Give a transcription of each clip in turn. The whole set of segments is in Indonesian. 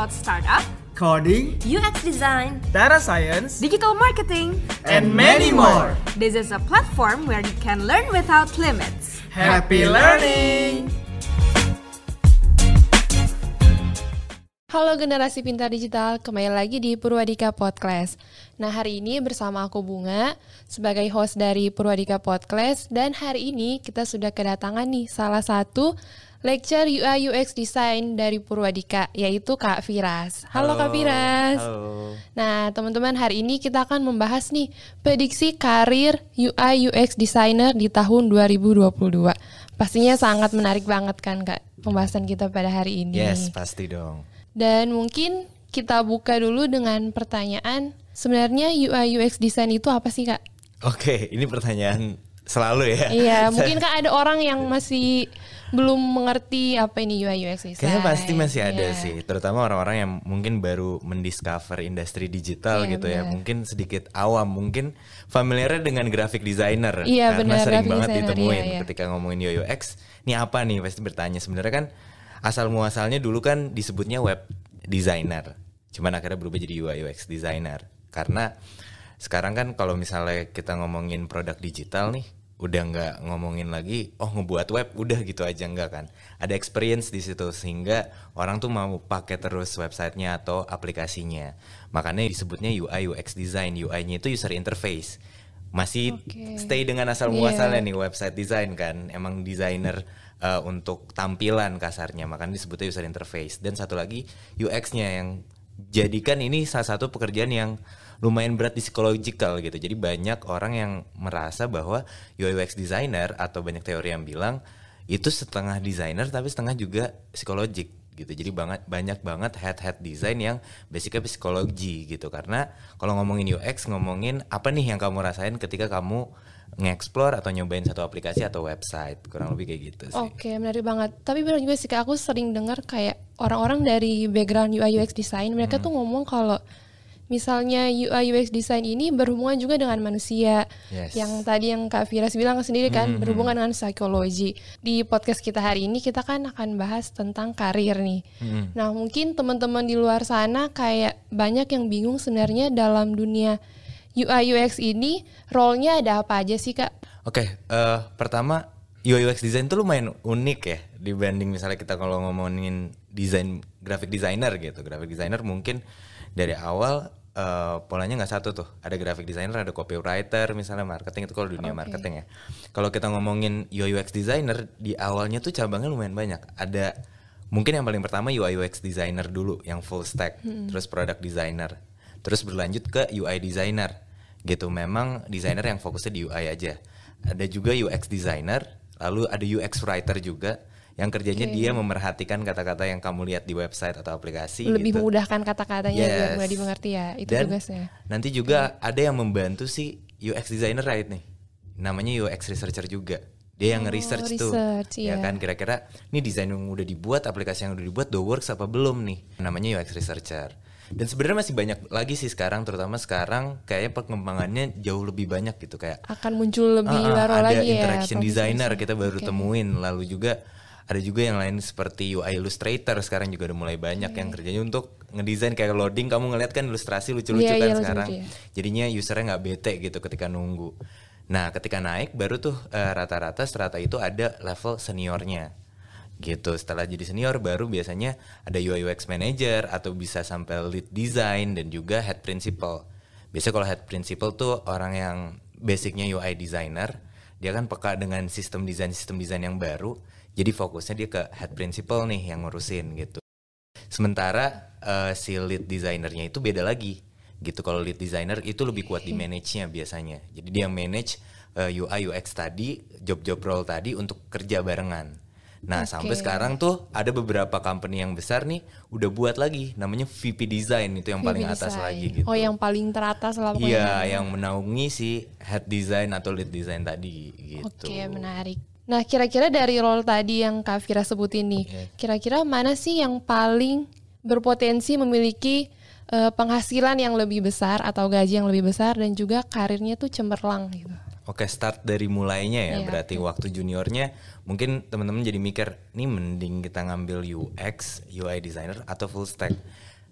about startup, coding, UX design, data science, digital marketing, and many more. This is a platform where you can learn without limits. Happy learning! Halo generasi pintar digital, kembali lagi di Purwadika Podcast. Nah hari ini bersama aku Bunga sebagai host dari Purwadika Podcast dan hari ini kita sudah kedatangan nih salah satu lecture UI UX Design dari Purwadika yaitu Kak Firas. Halo, Kak Firas. Halo. Nah teman-teman hari ini kita akan membahas nih prediksi karir UI UX Designer di tahun 2022. Pastinya sangat menarik banget kan Kak pembahasan kita pada hari ini. Yes, pasti dong. Dan mungkin kita buka dulu dengan pertanyaan, sebenarnya UI UX design itu apa sih kak? Oke, ini pertanyaan selalu ya. Iya, mungkin kan ada orang yang masih belum mengerti apa ini UI UX design. Kayaknya pasti masih ada Iya. sih, terutama orang-orang yang mungkin baru mendiscover industri digital Iya, gitu ya. benar. Mungkin sedikit awam, mungkin familiarnya dengan graphic designer. Iya, karena benar, sering banget designer, ditemuin iya, iya. ketika ngomongin UI UX. Ini apa nih? Pasti bertanya. Sebenarnya kan asal muasalnya dulu kan disebutnya web designer. Cuman akhirnya berubah jadi UI UX designer. Karena sekarang kan kalau misalnya kita ngomongin produk digital nih, udah nggak ngomongin lagi, oh ngebuat web, udah gitu aja nggak kan. Ada experience di situ sehingga orang tuh mau pakai terus websitenya atau aplikasinya. Makanya disebutnya UI UX design. UI-nya itu user interface. Masih Oke. stay dengan asal Iya. muasalnya nih website design kan. Emang desainer uh, untuk tampilan kasarnya, makanya disebutnya user interface. Dan satu lagi UX-nya yang jadikan ini salah satu pekerjaan yang lumayan berat di psychological gitu. Jadi banyak orang yang merasa bahwa UI UX designer atau banyak teori yang bilang itu setengah designer tapi setengah juga psikologik gitu. Jadi banget banyak banget head-head design yang basicnya psikologi gitu. Karena kalau ngomongin UX ngomongin apa nih yang kamu rasain ketika kamu nge-explore atau nyobain satu aplikasi atau website. Kurang lebih kayak gitu sih. Oke, menarik banget. Tapi benar juga sih, aku sering dengar kayak orang-orang dari background UI UX design, mereka Hmm. tuh ngomong kalau misalnya UI UX design ini berhubungan juga dengan manusia. Yes. Yang tadi yang Kak Firas bilang sendiri kan, Hmm, berhubungan dengan psikologi. Di podcast kita hari ini kita kan akan bahas tentang karir nih. Hmm. Nah, mungkin teman-teman di luar sana kayak banyak yang bingung sebenarnya dalam dunia UI UX ini role-nya ada apa aja sih, Kak? Oke, eh, pertama UI UX design tuh lumayan unik ya dibanding misalnya kita kalau ngomongin desain graphic designer gitu. Graphic designer mungkin dari awal eh, polanya nggak satu tuh. Ada graphic designer, ada copywriter, misalnya marketing itu kalau dunia Oke. marketing ya. Kalau kita ngomongin UI UX designer di awalnya tuh cabangnya lumayan banyak. Ada mungkin yang paling pertama UI UX designer dulu yang full stack, terus product designer, terus berlanjut ke UI designer gitu. Memang designer yang fokusnya di UI aja. Ada juga UX designer, lalu ada UX writer juga yang kerjanya Oke. dia memerhatikan kata-kata yang kamu lihat di website atau aplikasi Lebih gitu. memudahkan kata-katanya biar Yes. mudah dimengerti ya. Itu Dan tugasnya. nanti juga ada yang membantu si UX designer right nih. Namanya UX researcher juga. Dia yang Oh, nge-research tuh. research, Ya iya. kan kira-kira nih desain yang udah dibuat, aplikasi yang udah dibuat udah works apa belum nih. Namanya UX researcher. Dan sebenarnya masih banyak lagi sih sekarang terutama sekarang kayaknya perkembangannya jauh lebih banyak gitu kayak Akan muncul lebih Ah, ah, baru ada lagi ya. interaction designer profesi. kita baru Oke. temuin lalu juga ada juga yang lain seperti UI illustrator sekarang juga udah mulai banyak yang kerjanya untuk ngedesain kayak loading. Kamu ngeliat kan ilustrasi lucu-lucu Iya, kan iya, lucu-lucu, sekarang iya. jadinya usernya nggak bete gitu ketika nunggu. Nah ketika naik baru tuh eh, rata-rata strata itu ada level seniornya. Gitu. Setelah jadi senior baru biasanya ada UI UX manager atau bisa sampai lead design dan juga head principal. Biasanya kalau head principal tuh orang yang basicnya UI designer dia kan peka dengan sistem desain sistem desain yang baru jadi fokusnya dia ke head principal nih yang ngurusin gitu sementara eh, si lead designernya itu beda lagi gitu kalau lead designer itu lebih kuat di manage-nya biasanya jadi dia manage eh, UI UX tadi job-job role tadi untuk kerja barengan nah Oke. sampai sekarang tuh ada beberapa company yang besar nih udah buat lagi namanya VP design itu yang paling VP atas design. lagi gitu Oh, yang paling teratas lah pokoknya. Iya, yang menaungi si head design atau lead design tadi gitu. Oke, menarik. Nah, kira-kira dari role tadi yang Kak Fira sebutin nih, Iya. kira-kira mana sih yang paling berpotensi memiliki eh, penghasilan yang lebih besar atau gaji yang lebih besar dan juga karirnya tuh cemerlang gitu. Oke, start dari mulainya ya. Iya, Berarti waktu juniornya mungkin teman-teman jadi mikir, nih mending kita ngambil UX, UI designer atau full stack.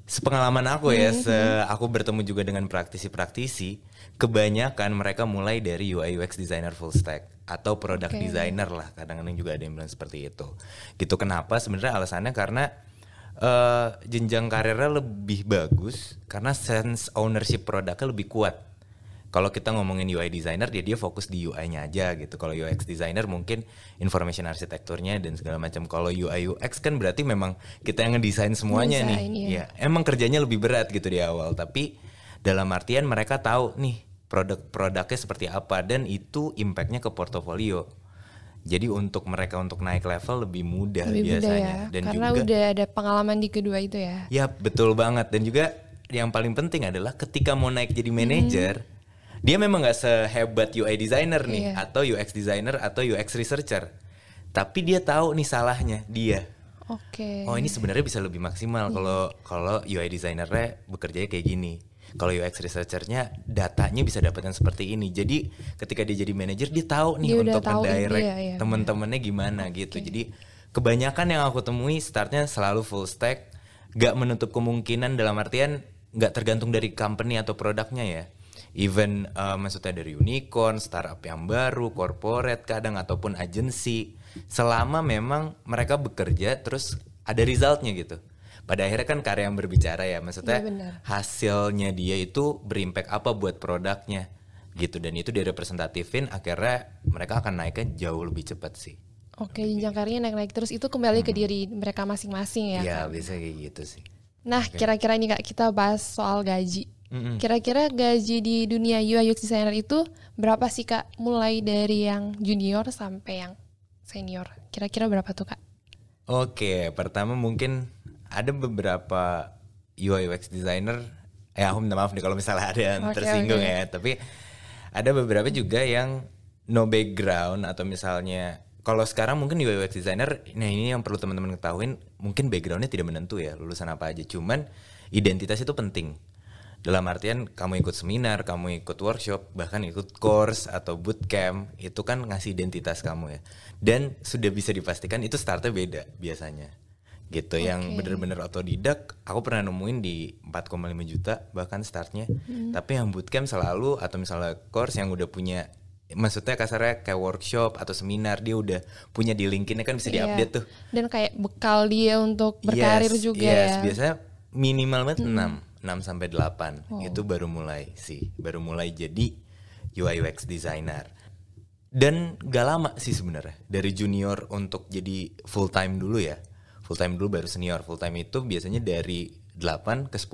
sepengalaman aku ya, se aku bertemu juga dengan praktisi-praktisi, kebanyakan mereka mulai dari UI UX designer full stack atau product Oke. designer lah, kadang-kadang juga ada yang bilang seperti itu. Gitu kenapa? Sebenarnya alasannya karena eh, jenjang karirnya lebih bagus karena sense ownership produknya lebih kuat. Kalau kita ngomongin UI designer, dia dia fokus di UI-nya aja gitu. Kalau UX designer mungkin information arsitekturnya dan segala macam. Kalau UI UX kan berarti memang kita yang ngedesain semuanya Ngedesain, nih. iya. Ya, emang kerjanya lebih berat gitu di awal, tapi dalam artian mereka tahu nih produk-produknya seperti apa dan itu impactnya ke portofolio. Jadi untuk mereka untuk naik level lebih mudah Lebih mudah biasanya ya. dan Karena juga udah ada pengalaman di kedua itu ya. Ya betul banget dan juga yang paling penting adalah ketika mau naik jadi manajer, dia memang nggak sehebat UI designer nih Iya. atau UX designer atau UX researcher, tapi dia tahu nih salahnya dia. Oke. Oh ini sebenarnya bisa lebih maksimal kalau kalau UI designernya bekerjanya kayak gini. Kalau UX researchernya datanya bisa dapatkan seperti ini. Jadi ketika dia jadi manajer dia tahu nih Dia untuk tahu ngedirect dia, iya, temen-temennya gimana gitu. Jadi kebanyakan yang aku temui startnya selalu full stack, gak menutup kemungkinan dalam artian gak tergantung dari company atau produknya ya. Even uh, maksudnya dari unicorn, startup yang baru, corporate kadang ataupun agency, selama memang mereka bekerja terus ada resultnya gitu. Pada akhirnya kan karya yang berbicara ya, maksudnya Iya, benar. hasilnya dia itu berimpact apa buat produknya gitu dan itu direpresentatifin akhirnya mereka akan naiknya jauh lebih cepat sih. Oke, jenjang karirnya naik-naik terus itu kembali ke diri mereka masing-masing ya. Ya, Kak? biasanya kayak gitu sih. Nah, kira-kira nih Kak, kita bahas soal gaji. Mm-mm. Kira-kira gaji di dunia UI UX designer itu berapa sih Kak? Mulai dari yang junior sampai yang senior. Kira-kira berapa tuh Kak? Oke, pertama mungkin ada beberapa UI UX designer, eh aku minta maaf nih kalau misalnya ada yang Oke, tersinggung oke. ya, tapi ada beberapa juga yang no background atau misalnya kalau sekarang mungkin UI UX designer, nah ini yang perlu teman-teman ketahuin, mungkin backgroundnya tidak menentu ya, lulusan apa aja, cuman identitas itu penting. Dalam artian kamu ikut seminar, kamu ikut workshop, bahkan ikut course atau bootcamp, itu kan ngasih identitas kamu ya. Dan sudah bisa dipastikan itu startnya beda biasanya. Gitu, yang Oke. bener-bener otodidak, aku pernah nemuin di 4,5 juta bahkan startnya. Tapi yang bootcamp selalu atau misalnya course yang udah punya maksudnya kasarnya kayak workshop atau seminar dia udah punya di LinkedIn kan bisa Iya. diupdate tuh. Dan kayak bekal dia untuk berkarir Yes, juga yes. ya. Biasanya minimal banget 6, 6 sampai 8. Oh. Itu baru mulai sih, baru mulai jadi UI UX designer. Dan gak lama sih sebenarnya dari junior untuk jadi full time dulu ya. Full time dulu baru senior. Full time itu biasanya dari 8 ke 10.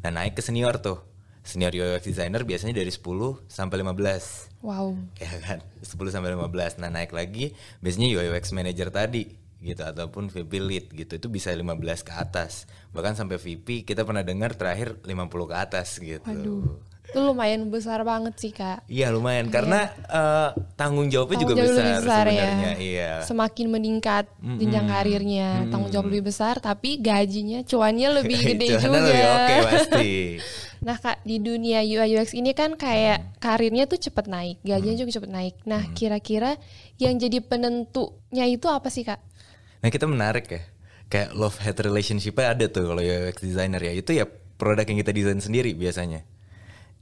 Nah, naik ke senior tuh. Senior UX designer biasanya dari 10 sampai 15 Wow. ya kan 10 sampai 15 nah naik lagi biasanya UX manager tadi gitu ataupun VP lead gitu itu bisa 15 ke atas bahkan sampai VP kita pernah dengar terakhir 50 ke atas gitu Waduh. Itu lumayan besar banget sih Kak. iya lumayan. Karena eh, tanggung jawabnya juga Tanggung jawab besar, besar sebenarnya ya. iya. Semakin meningkat jenjang karirnya, tanggung jawab lebih besar, tapi gajinya, cuannya lebih gede juga. lebih oke pasti. Nah kak di dunia UI UX ini kan kayak karirnya tuh cepet naik, gajinya juga cepet naik. Nah kira-kira yang jadi penentunya itu apa sih kak? Nah kita menarik ya. Kayak love hate relationship ada tuh kalau UX designer ya. Itu ya produk yang kita desain sendiri biasanya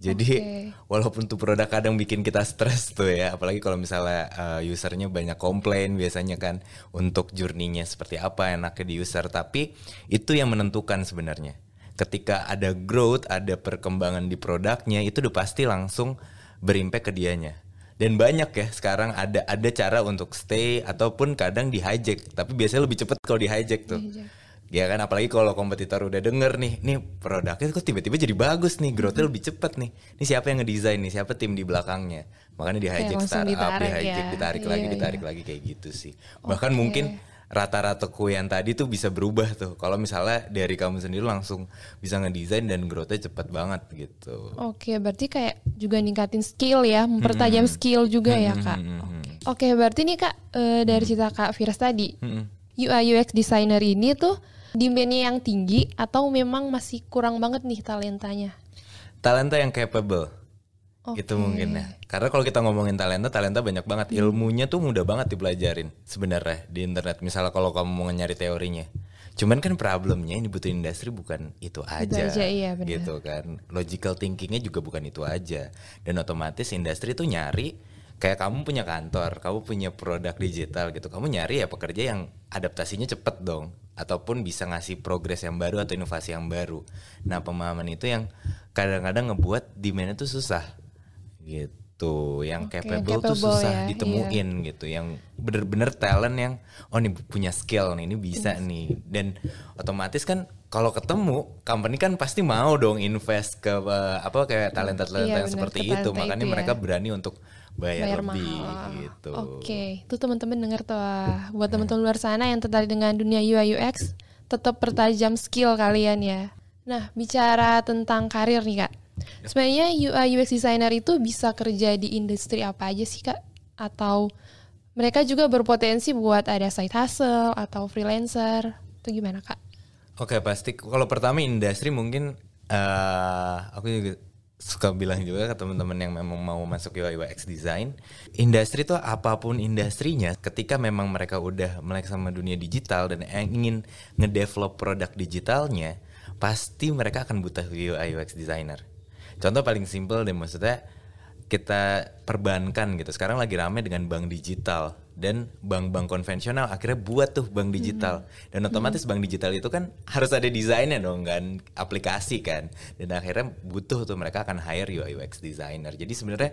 Jadi Oke. walaupun tuh produk kadang bikin kita stres tuh ya Apalagi kalau misalnya uh, usernya banyak komplain biasanya kan Untuk journey-nya seperti apa enaknya di user. Tapi itu yang menentukan sebenarnya. Ketika ada growth, ada perkembangan di produknya Itu udah pasti langsung berimpact ke dianya. Dan banyak ya sekarang ada ada cara untuk stay ataupun kadang di hijack. Tapi biasanya lebih cepet kalau di hijack tuh ya kan apalagi kalau kompetitor udah denger nih nih produknya kok tiba-tiba jadi bagus nih growthnya lebih cepet nih. Ini siapa yang ngedesain nih? Siapa tim di belakangnya? Makanya di hijack startup di ditarik hijack ya. ditarik Iya, lagi iya. ditarik lagi kayak gitu sih. Bahkan mungkin rata-rataku yang tadi tuh bisa berubah tuh. Kalau misalnya dari kamu sendiri langsung bisa ngedesain dan growthnya cepet banget gitu. Oke berarti kayak juga ningkatin skill ya, mempertajam skill juga ya kak. Oke. Berarti nih kak eh, dari cerita kak Firas tadi, UI UX designer ini tuh demandnya yang tinggi atau memang masih kurang banget nih talentanya? talenta yang capable Oke. itu mungkin ya karena kalau kita ngomongin talenta talenta banyak banget ilmunya tuh mudah banget dipelajarin sebenarnya di internet misalnya kalau kamu mau nyari teorinya Cuman kan problemnya yang dibutuhin industri bukan itu aja, aja, iya, gitu kan. Logical thinkingnya juga bukan itu aja. Dan otomatis industri itu nyari kayak kamu punya kantor, kamu punya produk digital gitu, kamu nyari ya pekerja yang adaptasinya cepet dong, ataupun bisa ngasih progres yang baru atau inovasi yang baru. Nah pemahaman itu yang kadang-kadang ngebuat demandnya tuh susah, gitu. Yang Oke, capable, tuh capable susah ya, ditemuin gitu, yang bener-bener talent yang oh ini punya skill nih, ini bisa nih, dan otomatis kan kalau ketemu company kan pasti mau dong invest ke eh, apa kayak talenta-talenta Iya, yang seperti itu, makanya itu ya. mereka berani untuk bayar, bayar lebih mahal. gitu. Oke, itu teman-teman dengar tuh. ah. Buat teman-teman luar sana yang tertarik dengan dunia UI UX, tetap pertajam skill kalian ya. Nah, bicara tentang karir nih kak. Sebenarnya UI UX designer itu bisa kerja di industri apa aja sih kak? Atau mereka juga berpotensi buat ada side hustle atau freelancer? Itu gimana kak? Oke pasti kalau pertama industri mungkin eh aku juga suka bilang juga ke teman-teman yang memang mau masuk UI UX design, industri itu apa pun industrinya, ketika memang mereka udah melek sama dunia digital dan ingin ngedevelop produk digitalnya, pasti mereka akan butuh UI UX designer. Contoh paling simple deh maksudnya kita perbankan gitu. Sekarang lagi rame dengan bank digital dan bank-bank konvensional akhirnya buat tuh bank digital. Dan otomatis bank digital itu kan harus ada desainnya dong kan, aplikasi kan. Dan akhirnya butuh tuh mereka akan hire UI UX designer. Jadi sebenarnya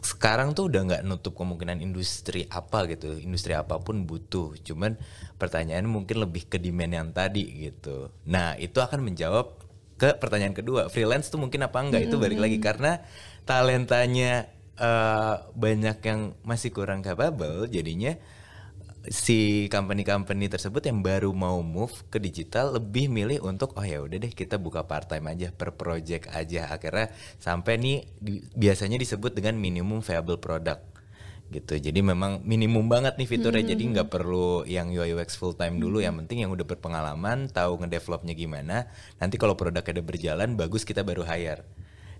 sekarang tuh udah nggak nutup kemungkinan industri apa gitu, industri apa pun butuh. Cuman pertanyaan mungkin lebih ke demand yang tadi gitu. Nah itu akan menjawab ke pertanyaan kedua, freelance tuh mungkin apa enggak? Itu balik lagi karena talentanya eh, banyak yang masih kurang capable, jadinya si company-company tersebut yang baru mau move ke digital lebih milih untuk oh ya udah deh kita buka part time aja per project aja. Akhirnya sampai nih di- biasanya disebut dengan minimum viable product gitu. Jadi memang minimum banget nih fiturnya. Jadi nggak perlu yang UI UX full time dulu. Yang penting yang udah berpengalaman tahu ngedevelopnya gimana. Nanti kalau produknya udah berjalan bagus kita baru hire.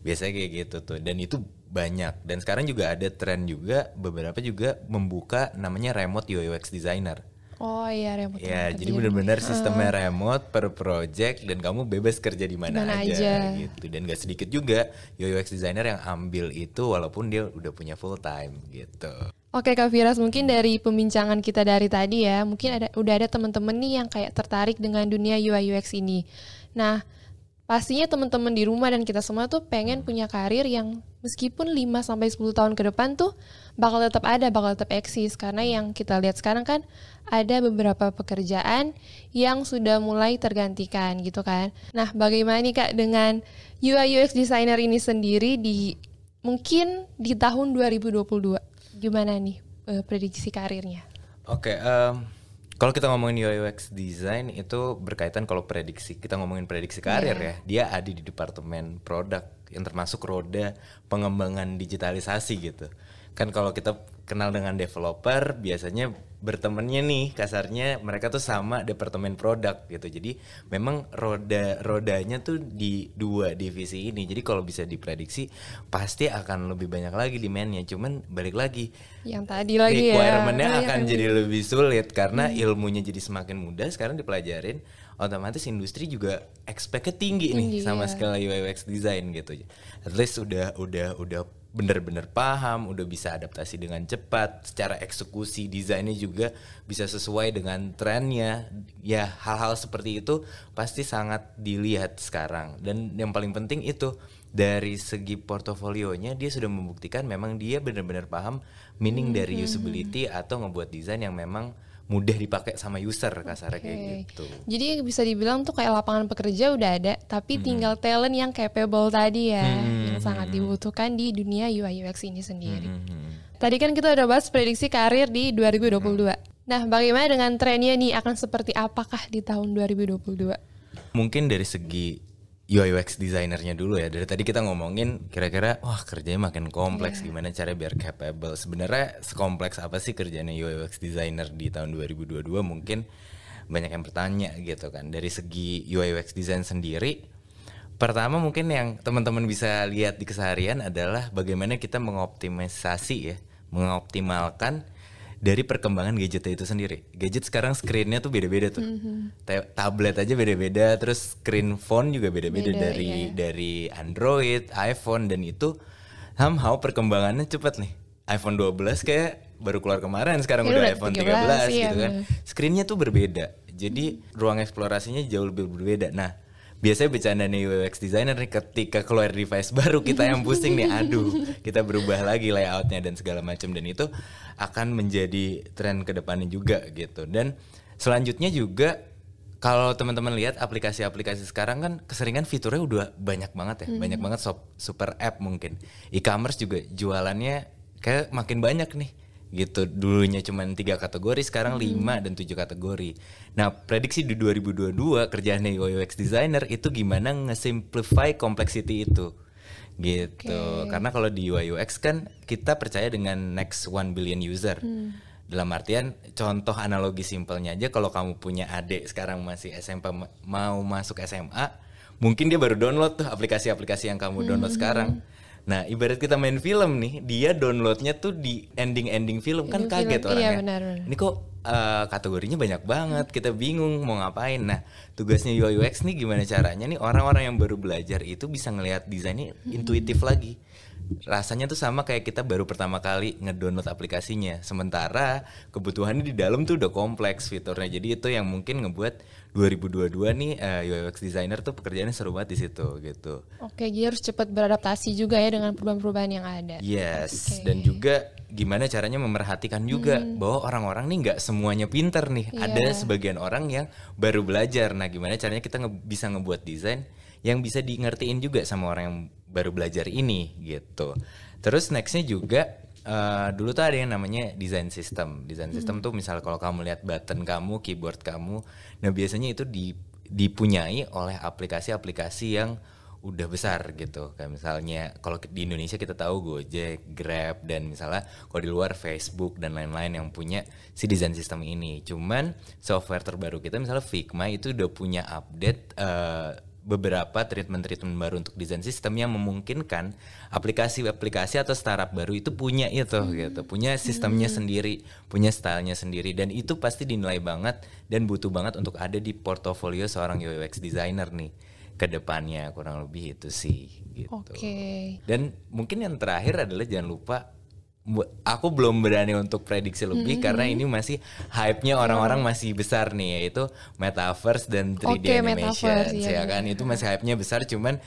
Biasanya kayak gitu tuh. Dan itu banyak. Dan sekarang juga ada tren juga beberapa juga membuka namanya remote UI UX designer Oh iya remote. ya jadi di benar-benar sistemnya remote per project dan kamu bebas kerja di mana aja, aja. gitu dan gak sedikit juga UX designer yang ambil itu walaupun dia udah punya full time gitu Oke Kak Firas, mungkin dari pembincangan kita dari tadi ya, mungkin ada udah ada teman-teman nih yang kayak tertarik dengan dunia UI UX ini. Nah, pastinya teman-teman di rumah dan kita semua tuh pengen punya karir yang meskipun 5 sampai 10 tahun ke depan tuh bakal tetap ada, bakal tetap eksis karena yang kita lihat sekarang kan ada beberapa pekerjaan yang sudah mulai tergantikan gitu kan. Nah, bagaimana nih Kak dengan UI UX designer ini sendiri di mungkin di tahun 2022? Gimana nih eh, prediksi karirnya? Oke, em, kalau kita ngomongin UI UX design itu berkaitan kalau prediksi kita ngomongin prediksi karir Iya. ya, dia ada di departemen produk yang termasuk roda pengembangan digitalisasi gitu. Kan kalau kita kenal dengan developer biasanya bertemannya nih kasarnya mereka tuh sama departemen produk gitu. Jadi memang roda rodanya tuh di dua divisi ini. Jadi kalau bisa diprediksi pasti akan lebih banyak lagi demandnya. Cuman balik lagi Yang tadi lagi ya. requirement-nya iya, akan kan. jadi lebih sulit karena ilmunya jadi semakin mudah sekarang dipelajarin otomatis industri juga expect-nya tinggi, Tinggi, nih sama ya. skill UI UX design gitu at least udah udah udah bener-bener paham udah bisa adaptasi dengan cepat secara eksekusi desainnya juga bisa sesuai dengan trennya. Ya hal-hal seperti itu pasti sangat dilihat sekarang. Dan yang paling penting itu dari segi portofolionya dia sudah membuktikan memang dia benar-benar paham meaning dari usability atau ngebuat desain yang memang mudah dipakai sama user kasarnya kayak Oke. gitu. Jadi bisa dibilang tuh kayak lapangan pekerja udah ada, tapi tinggal talent yang capable tadi ya, yang sangat dibutuhkan di dunia UI UX ini sendiri. Mhm. Tadi kan kita udah bahas prediksi karir di 2022. Nah, bagaimana dengan trennya nih akan seperti apakah di tahun 2022? Mungkin dari segi UI UX designernya dulu ya. Dari tadi kita ngomongin kira-kira wah kerjanya makin kompleks gimana cara biar capable. Sebenarnya sekompleks apa sih kerjanya UI UX designer di tahun 2022 mungkin banyak yang bertanya gitu kan. Dari segi UI UX design sendiri Pertama mungkin yang teman-teman bisa lihat di keseharian adalah bagaimana kita mengoptimisasi ya, mengoptimalkan dari perkembangan gadgetnya itu sendiri. Gadget sekarang screennya tuh beda-beda tuh. Ta- Tablet aja beda-beda, terus screen phone juga beda-beda Beda, dari iya. dari Android, iPhone dan itu somehow perkembangannya cepat nih. iPhone 12 kayak baru keluar kemarin, sekarang Ini udah udah iPhone 13, 13, iya gitu kan. Screennya tuh berbeda. Jadi ruang eksplorasinya jauh lebih berbeda. Nah, biasanya bercanda nih UX designer nih ketika keluar device baru kita yang pusing nih aduh kita berubah lagi layoutnya dan segala macam. Dan itu akan menjadi tren ke depannya juga gitu. Dan selanjutnya juga kalau teman-teman lihat aplikasi-aplikasi sekarang kan keseringan fiturnya udah banyak banget ya. Banyak banget sop- super app mungkin. E-commerce juga jualannya kayak makin banyak nih gitu. Dulunya cuma tiga kategori sekarang lima dan tujuh kategori. Nah prediksi di 2022 kerjaannya UX designer itu gimana nge-simplify complexity itu. Gitu. Karena kalau di UI UX kan kita percaya dengan next one billion user. Dalam artian contoh analogi simpelnya aja kalau kamu punya adik sekarang masih SMP ma- mau masuk SMA mungkin dia baru download tuh aplikasi-aplikasi yang kamu download sekarang Nah, ibarat kita main film nih, dia downloadnya tuh di ending-ending film kan Ending kaget film, orangnya. iya, benar, benar. Ini kok eh, kategorinya banyak banget, kita bingung mau ngapain. Nah, tugasnya UI UX nih gimana caranya nih orang-orang yang baru belajar itu bisa ngelihat desainnya intuitif lagi. Rasanya tuh sama kayak kita baru pertama kali ngedownload aplikasinya. Sementara kebutuhannya di dalam tuh udah kompleks fiturnya. Jadi itu yang mungkin ngebuat 2022 nih eh, UI UX designer tuh pekerjaannya seru banget di situ gitu. Oke, jadi harus cepat beradaptasi juga ya dengan perubahan-perubahan yang ada. Yes, Oke. dan juga gimana caranya memerhatikan juga bahwa orang-orang nih nggak semuanya pinter nih. Iya. Ada sebagian orang yang baru belajar. Nah, gimana caranya kita nge- bisa ngebuat desain yang bisa di ngertiin juga sama orang yang baru belajar ini gitu. Terus nextnya juga eh, dulu tuh ada yang namanya design system. Design system tuh misal kalau kamu lihat button kamu, keyboard kamu, nah biasanya itu di- dipunyai oleh aplikasi-aplikasi yang udah besar gitu kayak misalnya kalau di Indonesia kita tahu Gojek, Grab dan misalnya kalau di luar Facebook dan lain-lain yang punya si design system ini. Cuman software terbaru kita misalnya Figma itu udah punya update eh, beberapa treatment-treatment baru untuk design system yang memungkinkan aplikasi-aplikasi atau startup baru itu punya itu gitu, punya sistemnya sendiri, punya stylenya sendiri dan itu pasti dinilai banget dan butuh banget untuk ada di portofolio seorang UX designer nih ke depannya kurang lebih itu sih gitu. Oke. Dan mungkin yang terakhir adalah jangan lupa aku belum berani untuk prediksi lebih karena ini masih hype-nya orang-orang masih besar nih yaitu metaverse dan 3D Oke, animation metaverse, iya ya kan? itu masih hype-nya besar cuman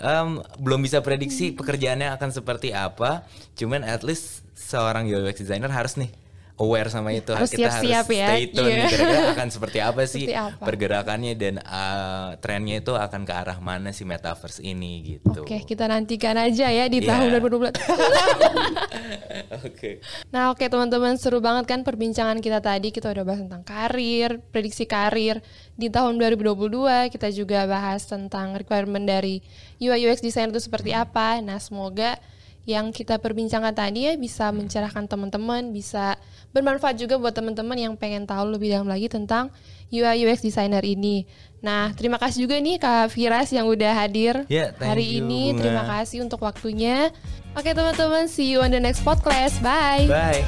em, belum bisa prediksi pekerjaannya akan seperti apa. Cuman at least seorang UX designer harus nih aware sama itu Harus kita siap-siap harus ya. stay tune Iya. nih, kira-kira akan seperti apa sih Seperti apa. pergerakannya dan uh, trennya itu akan ke arah mana si metaverse ini gitu. Oke, kita nantikan aja ya di Iya. tahun 2022. Oke. Nah oke teman-teman seru banget kan perbincangan kita tadi kita udah bahas tentang karir, prediksi karir di tahun 2022 kita juga bahas tentang requirement dari UI UX designer itu seperti apa. Nah semoga yang kita perbincangkan tadi ya bisa mencerahkan teman-teman, bisa bermanfaat juga buat teman-teman yang pengen tahu lebih dalam lagi tentang UI UX designer ini. Nah terima kasih juga nih Kak Firas yang udah hadir thank hari you, ini. Bunga. Terima kasih untuk waktunya. Oke teman-teman, see you on the next podcast. Bye. Bye.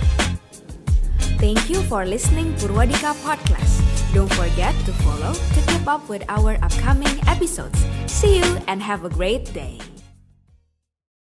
Thank you for listening Purwadika Podcast. Don't forget to follow to keep up with our upcoming episodes. See you and have a great day.